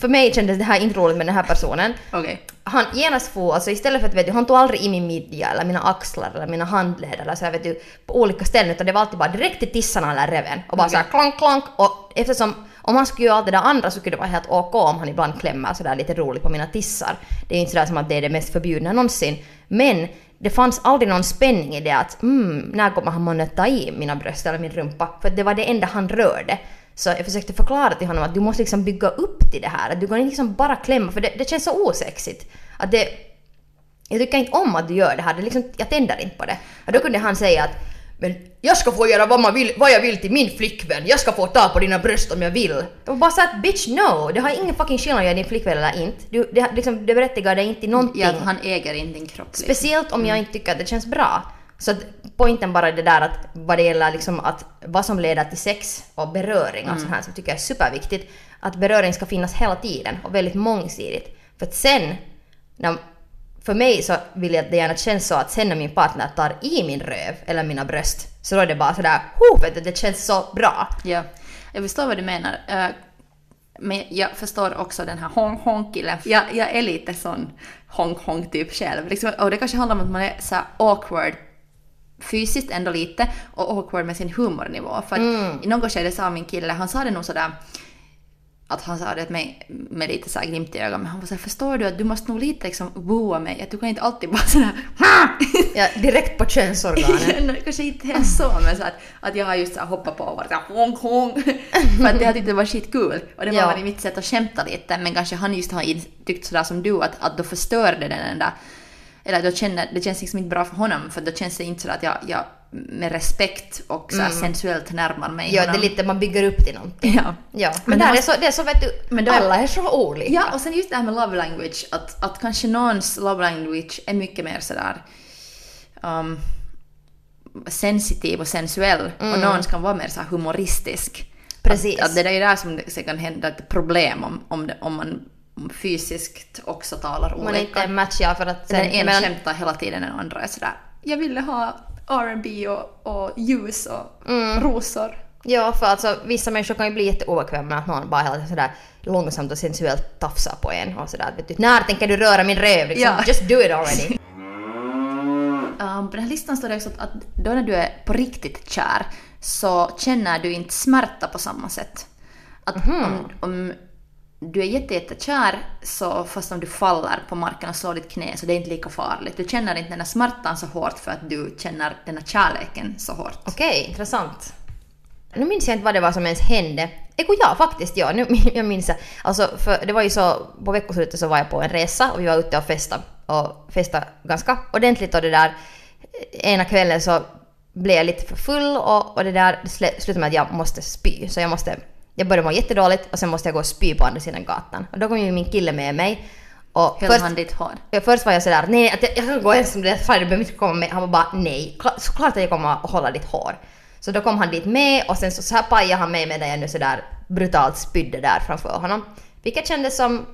för mig kändes det här inte roligt med den här personen. Okej. Han genast for, alltså istället för att vet du, han tog aldrig i min midja eller mina axlar eller mina handleder eller så här, vet du, på olika ställen utan det var alltid bara direkt till tissarna eller reven och bara Okej. så klank klank och eftersom om han skulle göra allt det där andra så skulle det vara helt OK om han ibland klämmer sådär lite roligt på mina tissar. Det är ju inte sådär som att det är det mest förbjudna någonsin. Men det fanns aldrig någon spänning i det att mm, när kommer han månne ta i mina bröst eller min rumpa? För det var det enda han rörde. Så jag försökte förklara till honom att du måste liksom bygga upp till det här. Att du kan inte liksom bara klämma för det, det känns så osexigt. Att det, jag tycker inte om att du gör det här, det liksom, jag tänder inte på det. Och då kunde han säga att men jag ska få göra vad, man vill, vad jag vill till min flickvän, jag ska få ta på dina bröst om jag vill. Jag bara såhär bitch no, det har ingen fucking skillnad om jag är din flickvän eller inte. Du, det, liksom, det berättigar dig inte till någonting. Ja, att han äger inte din kropp. liksom. Speciellt om jag inte tycker att det känns bra. Så att poängen bara är det där att vad det gäller liksom att vad som leder till sex och beröring och sånt här som tycker jag är superviktigt. Att beröring ska finnas hela tiden och väldigt mångsidigt. För att sen, när, för mig så vill jag att det gärna känns så att sen när min partner tar i min röv eller mina bröst så då är det bara sådär, oh, vet du, det känns så bra. Ja, jag förstår vad du menar. Eh, Men jag förstår också den här honk-honk-killen. Jag, jag är lite sån honk-honk typ själv. Liksom, och det kanske handlar om att man är så awkward fysiskt ändå lite och awkward med sin humornivå. För att i något skede sa min kille, han sa det nog sådär att han sa det till mig med lite så här glimt i ögat, men han var såhär, förstår du att du måste nog lite liksom wooa mig, att du kan inte alltid bara sådär Ja, direkt på könsorganen. Nej, Kanske inte ens så, men så att, att jag har just så här hoppat på och varit såhär honk honk. För att jag tyckte det var skitkul. Och det var Ja. mitt sätt att skämta lite, men kanske han just har tyckt sådär som du, att, att då förstörde den den där eller då känner, det känns liksom inte bra för honom för då känns det inte så att jag, jag med respekt och så här sensuellt närmar mig Mm. Ja, det är honom. lite, man bygger upp till någonting. Ja. Ja, men, Men det där måste- är så, det är så vet du, Men då alla är så olika. Ja, och sen just det här med love language, att, att kanske någons love language är mycket mer sådär um, sensitiv och sensuell och någons kan vara mer så humoristisk. Mm. Precis. Att, att det är ju där som det kan hända ett problem om, om, det, om man fysiskt också talar man är inte olika. matchar för att Den sen... ena men- skämtar hela tiden, den andra är sådär jag ville ha R&B och, och ljus och Mm. rosor. Ja, för alltså vissa människor kan ju bli jätteobekväma med att någon bara hela tiden sådär långsamt och sensuellt tafsar på en och sådär vet du, när tänker du röra min röv? Liksom, Ja. Just do it already. Um, på den här listan står det också att, att då när du är på riktigt kär så känner du inte smärta på samma sätt. Att Mhm. om, om du är jätte, jättekär så fast om du faller på marken och slår ditt knä så det är inte lika farligt. Du känner inte den här smärtan så hårt för att du känner den här kärleken så hårt. Okej, intressant. Nu minns jag inte vad det var som ens hände. Eko ja, faktiskt ja. Nu, jag minns. Alltså, för det var ju så, på veckoslutet så var jag på en resa och vi var ute och festade. Och festade ganska ordentligt och det där eh, ena kvällen så blev jag lite för full och, och det där det slutade med att jag måste spy. Så jag måste, jag började må jättedåligt och sen måste jag gå och spy på andra sidan gatan. Och då kom ju min kille med mig. Och Höll han ditt hår? Ja, först var jag sådär, nej att jag, jag kan gå ensam, det är du behöver inte komma med. Han var bara, nej, kla- såklart att jag kommer att hålla ditt hår. Så då kom han dit med och sen så, så här pajade han mig medan jag nu sådär brutalt spydde där framför honom. Vilket kändes som,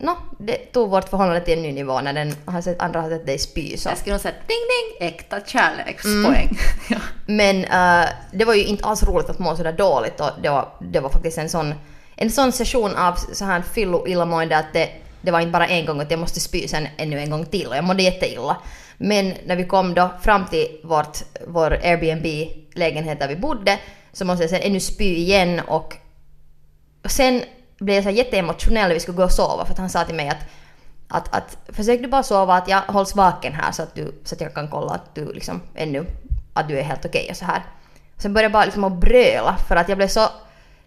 no, det tog vårt förhållande till en ny nivå när den har sett, andra har sett dig spy så. Jag skulle nog säga ding ding, äkta kärlekspoäng. ja. Men eh, det var ju inte alls roligt att må sådär dåligt och det var, det var faktiskt en sån, en sån session av så här fyllo illamående att det, det var inte bara en gång att jag måste spy sen ännu en gång till och jag mådde jätteilla. Men när vi kom då fram till vårt, vår Airbnb-lägenhet där vi bodde så måste jag sen ännu spy igen och och sen blev jag så jätteemotionell när vi skulle gå och sova för att han sa till mig att, att, att försök du bara sova, att jag hålls vaken här så att, du, så att jag kan kolla att du liksom ännu, att du är helt okej och så här. Sen började jag bara liksom att bröla för att jag blev så,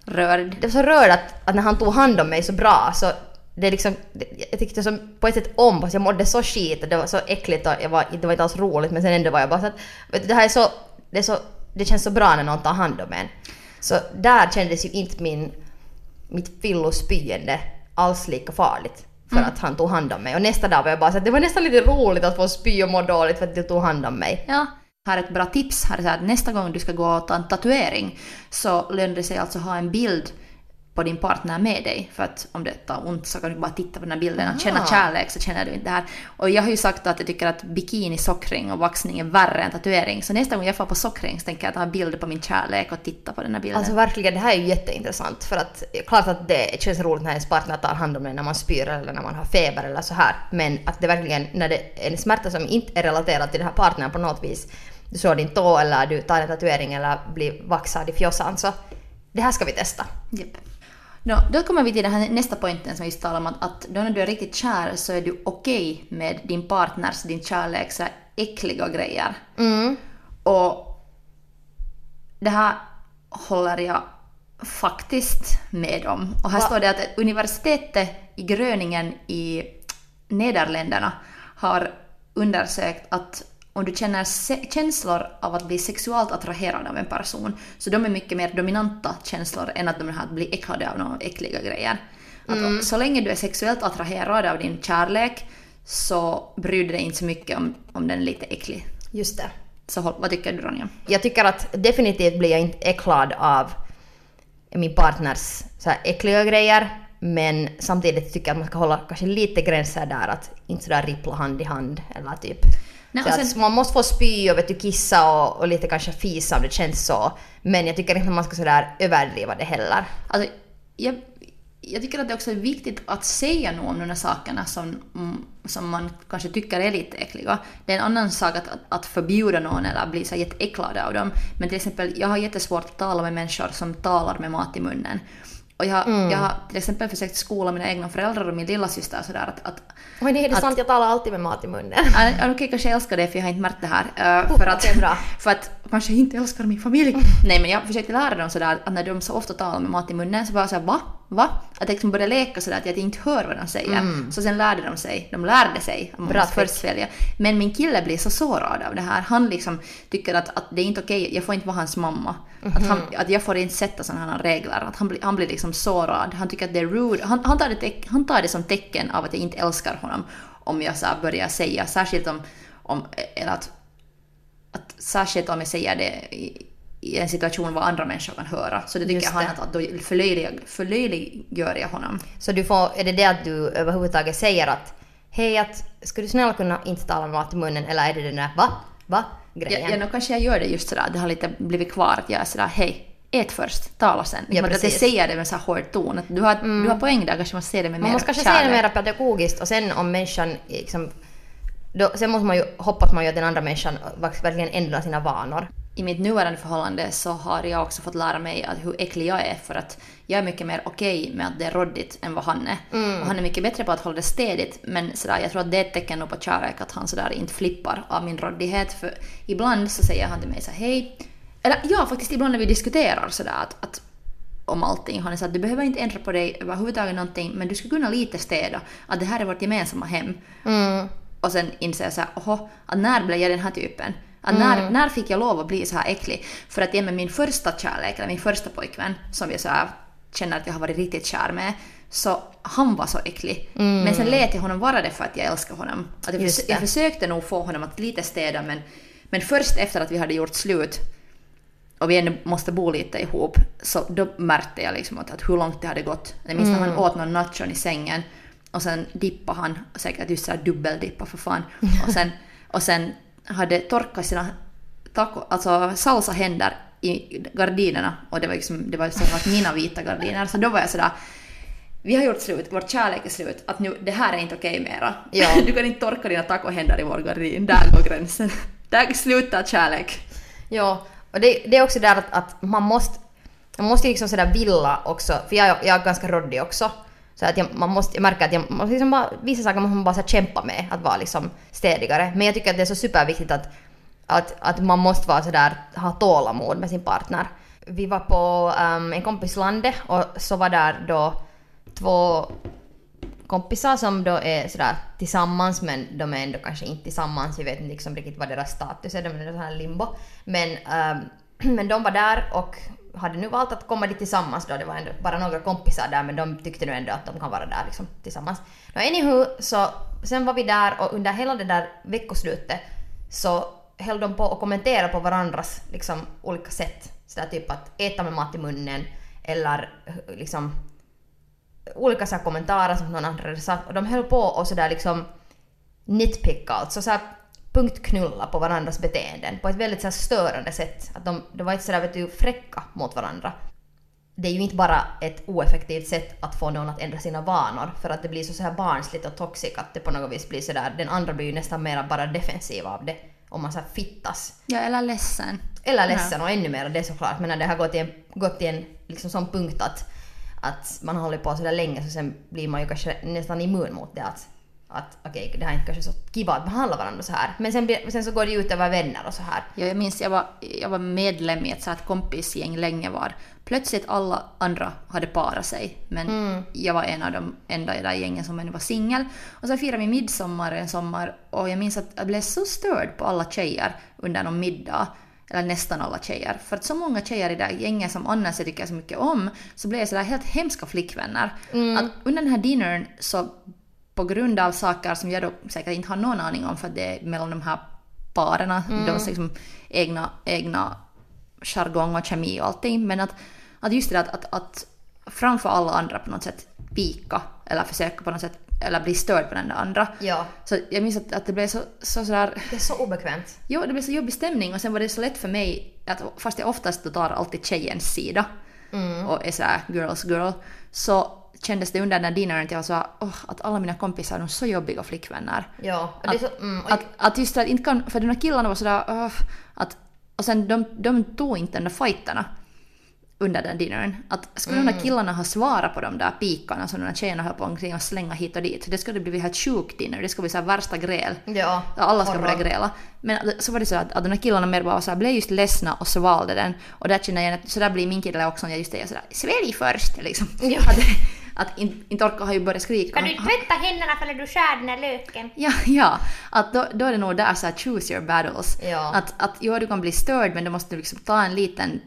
Rörd. det var så rörd att, att när han tog hand om mig så bra så det liksom, det- jag tyckte som på ett sätt om fast jag mådde så skit och det var så äckligt och jag var, det var inte alls roligt men sen ändå var jag bara så att det här är så, det är så, det känns så bra när någon tar hand om en. Så där kändes ju inte min, mitt fyllospyende alls lika farligt för att han tog hand om mig. Och nästa dag var jag bara så att det var nästan lite roligt att få spy och må dåligt för att du tog hand om mig. Ja. Har ett bra tips här är så att nästa gång du ska gå och ta en tatuering så lönar det sig alltså att ha en bild på din partner med dig. För att om det tar ont så kan du bara titta på den här bilden. Att känna Aha. kärlek så känner du inte det här. Och jag har ju sagt att jag tycker att bikini, sockring och vaxning är värre än tatuering. Så nästa gång jag får på sockring så tänker jag ta en bild på min kärlek och titta på den här bilden. Alltså verkligen, det här är ju jätteintressant för att klart att det känns roligt när ens partner tar hand om en när man spyr eller när man har feber eller så här. Men att det verkligen, när det är en smärta som inte är relaterad till den här partnern på något vis, du slår din tå eller du tar en tatuering eller blir vaxad i fjossan så det här ska vi testa. Japp. Nå, då kommer vi till den här nästa poängen som vi just talade om, att, att då när du är riktigt kär så är du okej med din partners, din kärlek, så här äckliga grejer. Mm. Och det här håller jag faktiskt med om. Och här Va? står det att universitetet i Gröningen i Nederländerna har undersökt att om du känner känslor av att bli sexuellt attraherad av en person, så de är mycket mer dominanta känslor än att de har att bli äcklade av några äckliga grejer. Att Så länge du är sexuellt attraherad av din kärlek så bryr du dig inte så mycket om, om den är lite äcklig. Just det. Så vad tycker du Ronja? Jag tycker att definitivt blir jag inte äcklad av min partners så här äckliga grejer. Men samtidigt tycker jag att man ska hålla kanske lite gränser där att inte sådär rippla hand i hand eller typ. Nej, och att sen- man måste få spy och vet du, kissa och, och lite kanske fisa om det känns så. Men jag tycker inte att man ska sådär överdriva det heller. Alltså, jag, jag tycker att det också är viktigt att säga något om de här sakerna som, mm, som man kanske tycker är lite äckliga. Det är en annan sak att, att, att förbjuda någon eller bli så jätteäcklad av dem. Men till exempel, jag har jättesvårt att tala med människor som talar med mat i munnen. Och jag, jag har till exempel försökt skola mina egna föräldrar och min lillasyster sådär att, att Oj, det är Att- sant, jag talar alltid med mat i munnen. Okej, kanske jag älskar det för jag har inte märkt det här. eh, för, att, bra. för att kanske inte älskar min familj. Nej men jag försökte lära dem sådär att när de så ofta talar med mat i munnen så var jag såhär va? Va? Att liksom började leka sådär att jag inte hör vad de säger. Så sen lärde de sig, de lärde sig att man Bra måste först svälja. Men min kille blir så sårad av det här. Han liksom tycker att, att det är inte okej, jag får inte vara hans mamma. Att, han, att jag får inte sätta sådana här regler. Att han, han blir liksom sårad. Han tycker att det är rude. Han, han, tar det, han tar det som tecken av att jag inte älskar honom. Om jag så börjar säga, särskilt om, om eller att, att särskilt om jag säger det i, i en situation vad andra människor kan höra. Så det tycker Just han det. att, då förlöjlig, förlöjliggör jag honom. Så du får, är det det att du överhuvudtaget säger att hej, att, skulle du snälla kunna inte tala med mat i munnen eller är det den där va? Va? grejen? Ja, ja, nu kanske jag gör det just sådär, det har lite blivit kvar att jag är sådär hej, ät först, tala sen. Ja, att jag. Mm. säger det med så här hård ton. Du, har, du har poäng där, kanske man ser det med Man mer måste kanske säga det kärlek. mer pedagogiskt och sen om människan liksom, då, sen måste man ju hoppas man ju att den andra människan verkligen ändrar sina vanor. I mitt nuvarande förhållande så har jag också fått lära mig att hur äcklig jag är för att jag är mycket mer okej med att det är råddigt än vad han är. Mm. Och han är mycket bättre på att hålla det städigt men sådär, jag tror att det är ett tecken nog på kärlek att han sådär inte flippar av min råddighet för ibland så säger han till mig så här, hej eller ja, faktiskt ibland när vi diskuterar sådär att, att om allting. Han så att du behöver inte ändra på dig överhuvudtaget någonting men du skulle kunna lite städa. Att det här är vårt gemensamma hem. Och sen inser jag så här, oho, att när blev jag den här typen? Att när, när fick jag lov att bli så här äcklig? För att det med min första kärlek, eller min första pojkvän, som jag så här känner att jag har varit riktigt kär med, så han var så äcklig. Men sen lät jag honom vara det för att jag älskar honom. Att jag, förs- jag försökte nog få honom att lite städa men, men först efter att vi hade gjort slut och vi ännu måste bo lite ihop, så då märkte jag liksom att, att hur långt det hade gått. Jag minns när han åt någon nachon i sängen och sen dippade han, säkert just såhär dubbeldippa för fan, och sen, och sen hade torkat sina taco, alltså salsa-händer i gardinerna och det var liksom, det var så att mina vita gardiner, så då var jag sådär vi har gjort slut, vår kärlek är slut, att nu, det här är inte okej mera. Ja. Du kan inte torka dina tacohänder i vår gardin, där går gränsen. Där slutar kärlek. Ja, och det, det är också där att, att man måste, man måste liksom sådär vilja också, för jag, jag är ganska råddig också. Så att jag, man måste, jag märker att jag, måste liksom bara, vissa saker måste man bara så kämpa med, att vara liksom städigare. Men jag tycker att det är så superviktigt att, att, att man måste vara sådär, ha tålamod med sin partner. Vi var på um, en kompis landet och så var där då två kompisar som då är sådär tillsammans men de är ändå kanske inte tillsammans. Vi vet inte liksom riktigt vad deras status är, de är i sån här limbo. Men, um, men de var där och hade nu valt att komma dit tillsammans då. Det var ändå bara några kompisar där men de tyckte nu ändå att de kan vara där liksom tillsammans. Nå anywho, så sen var vi där och under hela det där veckoslutet så höll de på att kommentera på varandras liksom, olika sätt. Sådär typ att äta med mat i munnen eller eh, liksom olika så här kommentarer som någon annan hade sagt och de höll på och sådär liksom nitpicka, alltså så här punktknulla på varandras beteenden på ett väldigt så störande sätt. Att de, de var inte sådär vet du, fräcka mot varandra. Det är ju inte bara ett oeffektivt sätt att få någon att ändra sina vanor för att det blir så, så här barnsligt och toxic att det på något vis blir sådär, den andra blir ju nästan mer bara defensiv av det om man så fittas. Ja, eller ledsen. Eller ledsen och ännu mer det såklart. Men när det har gått till en, gått till en liksom sån punkt att, att man hållit på så där länge så sen blir man ju kanske nästan immun mot det. Att, att okej, det här är inte kanske så kiva att behandla varandra så här. Men sen, sen så går det ju ut över vänner och så här. Ja, jag minns jag var, jag var medlem i ett så här kompisgäng länge var. Plötsligt alla andra hade parat sig, men jag var en av de enda i det där gängen som ännu var singel. Och så firade vi midsommar en sommar och jag minns att jag blev så störd på alla tjejer under någon middag. Eller nästan alla tjejer. För att så många tjejer i det där gänget som annars jag tycker så mycket om, så blev jag sådär helt hemska flickvänner. Att under den här dinnern så på grund av saker som jag då säkert inte har någon aning om för det är mellan de här parerna, Mm. deras liksom egna, egna jargong och kemi och allting. Men att, att just det att, att, att framför alla andra på något sätt pika eller försöka på något sätt eller bli störd på den där andra. Ja. Så jag minns att, att det blev så, så sådär Det är så obekvämt. Jo, det blev så jobbig stämning och sen var det så lätt för mig att fast jag oftast tar alltid tjejens sida och är sådär girls girl så kändes det under den där dinnern att jag så oh, att alla mina kompisar är så jobbiga flickvänner. Ja, och det är så... Mm, och, Att, att just att inte kan, för de där killarna var sådär uh, att och sen de, de tog inte de där fighterna under den dinnern. Att skulle de där killarna ha svarat på de där pikarna som de där tjejerna höll på omkring och slänga hit och dit, det skulle blivit helt sjuk dinner, det skulle bli så värsta gräl. ja, alla ska börja gräla. Men så var det så att, att de här killarna mer bara så här, blev just ledsna och svalde den. Och där känner jag att så där blir min kille också när jag just jag sådär svälj först liksom. Ja. Att, att in- inte orkar har ju börjat skrika. Kan du tvätta händerna för du skär den här löken? Ja, ja. Att då, då är det nog där så här, choose your battles. Ja. Att, att ja, du kan bli störd men du måste liksom ta en liten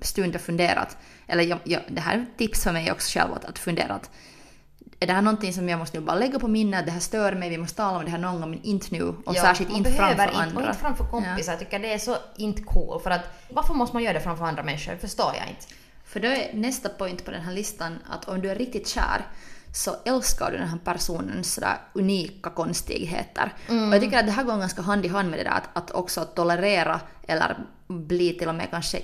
stund och fundera. Att, eller ja, ja, det här är ett tips för mig också själv att, att fundera att är det här någonting som jag måste nu bara lägga på minnet, det här stör mig, vi måste tala om det här någon gång men inte nu och Ja, särskilt inte framför inte, andra. Och inte framför kompisar. Jag tycker det är så inte cool. För att varför måste man göra det framför andra människor? Det förstår jag inte. För då är nästa point på den här listan att om du är riktigt kär så älskar du den här personens sådär unika konstigheter. Och jag tycker att det här går ganska hand i hand med det där att, att också tolerera eller bli till och med kanske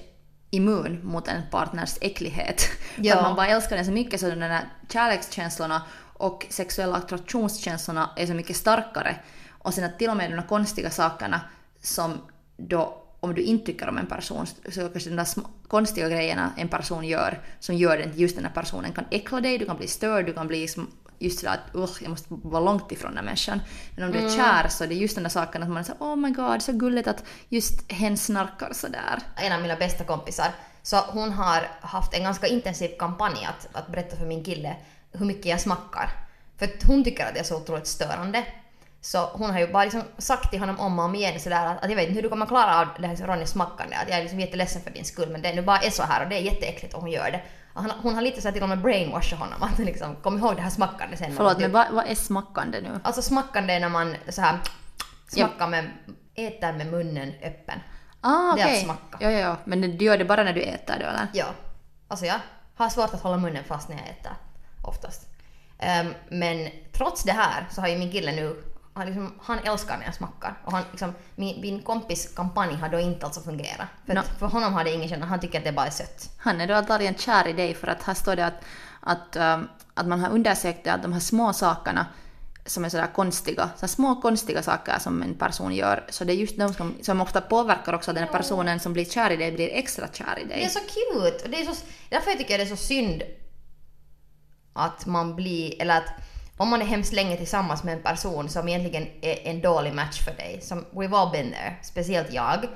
immun mot en partners äcklighet. Ja. att man bara älskar den så mycket så de där kärlekskänslorna och sexuella attraktionskänslorna är så mycket starkare. Och sen att till och med de konstiga sakerna som då om du inte tycker om en person så kanske de där konstiga grejerna en person gör som gör den just den här personen kan äckla dig, du kan bli störd, du kan bli som, just sådär att usch, jag måste vara långt ifrån den här människan. Men om du är kär så är det just den där saken att man är så oh my god, så gulligt att just hen snarkar sådär. En av mina bästa kompisar, så hon har haft en ganska intensiv kampanj att, att berätta för min kille hur mycket jag smackar. För att hon tycker att det är så otroligt störande. Så hon har ju bara liksom sagt till honom om och om igen sådär att, att jag vet inte hur du kommer klara av det här Ronnys smackande. Att jag är liksom jätteledsen för din skull men det nu bara är så här och det är jätteäckligt och hon gör det. Han, hon har lite så här till och med brainwashat honom att liksom kom ihåg det här smackande sen. Förlåt, men vad, vad är smackande nu? Alltså smackande är när man så här smackar med, äter med munnen öppen. Ah, Det är att smacka. Ja, ja, ja. Men du gör det bara när du äter då eller? Ja. Alltså jag har svårt att hålla munnen fast när jag äter. Oftast. Ehm, men trots det här så har ju min kille nu han, liksom, han älskar när jag smackar. Och han, liksom, min, min kompis kampanj har då inte alltså fungerat. För, att, för honom har det ingen känsla, han tycker att det bara är sött. Han är då antagligen kär i dig för att här står det att, att, ähm, att man har undersökt att de här små sakerna som är sådär konstiga, så små konstiga saker som en person gör, så det är just de som, som ofta påverkar också att den här personen som blir kär i dig blir extra kär i dig. Det är så cute! Och det är så, därför jag tycker det är så synd att man blir, eller att om man är hemskt länge tillsammans med en person som egentligen är en dålig match för dig, som we've all been there, speciellt jag.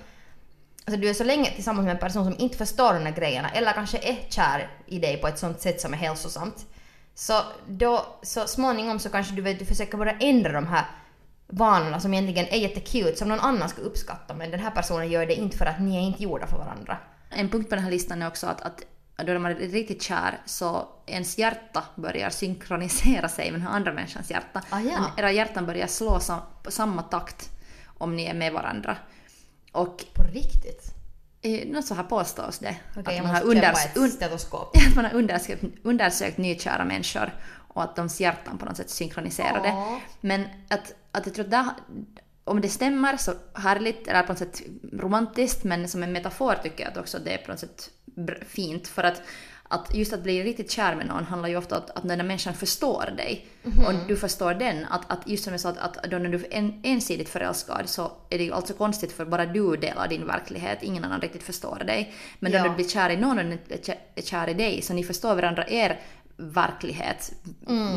Alltså du är så länge tillsammans med en person som inte förstår de här grejerna, eller kanske är kär i dig på ett sånt sätt som är hälsosamt. Så då, så småningom så kanske du vet, du försöker börja ändra de här vanorna som egentligen är jättecute, som någon annan ska uppskatta, men den här personen gör det inte för att ni är inte gjorda för varandra. En punkt på den här listan är också att, att då man är riktigt kär så ens hjärta börjar synkronisera sig med den andra människans hjärta. Ah, ja. Era hjärtan börjar slå sam, på samma takt om ni är med varandra. Och På riktigt? eh, något så här påstås det. Okej, jag man har, unders- att man har undersökt, undersökt nykära människor och att de hjärtan på något sätt synkroniserade. Ja. Men att, att jag tror att där, om det stämmer så härligt, eller på något sätt romantiskt, men som en metafor tycker jag att också det är på något sätt fint. För att, att just att bli riktigt kär med någon handlar ju ofta om att, att den människan förstår dig och du förstår den, att, att just som jag sa, att, att då när du är en, ensidigt förälskad så är det ju alltså konstigt för bara du delar din verklighet, ingen annan riktigt förstår dig. Men då Ja. när du blir kär i någon och den är kär i dig så ni förstår varandra er verklighet,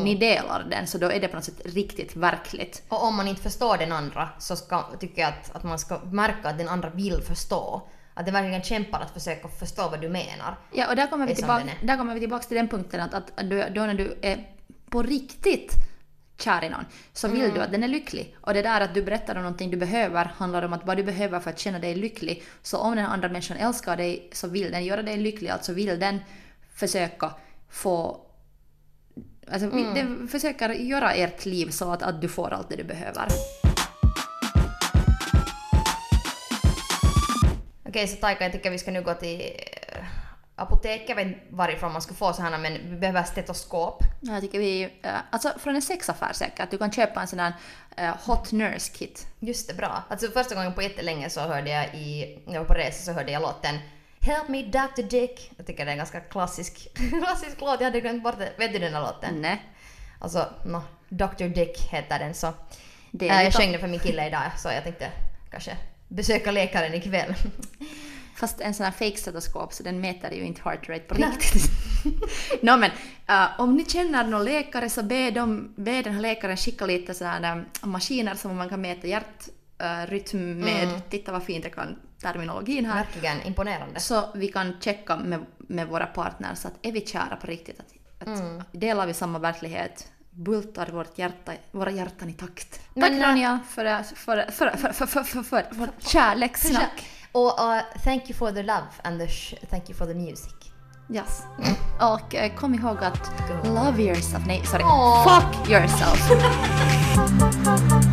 ni delar den så då är det på något sätt riktigt verkligt. Och om man inte förstår den andra så ska, tycker jag att, att man ska märka att den andra vill förstå. Att det verkligen kämpar att försöka förstå vad du menar. Ja, och där kommer vi, tillbaka, den är. där kommer vi tillbaka till den punkten att, att då när du är på riktigt kär i någon så vill Mm. du att den är lycklig. Och det där att du berättar om någonting du behöver handlar om att vad du behöver för att känna dig lycklig. Så om den andra människan älskar dig så vill den göra dig lycklig, alltså vill den försöka få Alltså, Mm. den försöker göra ert liv så att, att du får allt det du behöver. Okej, så Taika, jag tycker vi ska nu gå till eh, apotek. Jag vet inte varifrån man skulle få sådana men vi behöver stetoskop. Ja, Jag tycker vi, eh, alltså från en sexaffär säkert, du kan köpa en sån där eh, hot nurse kit. Just det, bra. Alltså första gången på jättelänge så hörde jag i, när jag var på resa så hörde jag låten Help me Dr Dick. Jag tycker det är en ganska klassisk, klassisk låt, jag hade glömt bort det. Vet du den här låten? Nej. Alltså, no, Dr Dick heter den så. Det Äh, jag sjöng den för min kille idag så jag tänkte kanske besöka läkaren ikväll. Fast en sån här fake stetoskop så den mäter ju inte heart rate på riktigt. no, men eh, om ni känner någon läkare så be, dem, be den här läkaren skicka lite sådana maskiner som man kan mäta hjärtrytm med. Titta vad fint jag kan terminologin här. Verkligen imponerande. Så vi kan checka med, med våra partners att är vi kära på riktigt? Att, att Delar vi samma verklighet? Bultar vårt hjärta, våra hjärtan i takt? Men, Tack Ronja för, för, för, för, för, för, för, för vårt kärlekssnack. Och uh, thank you for the love and the sh- thank you for the music. Yes. Och eh, kom ihåg att love yourself, nej sorry, Åh. fuck yourself.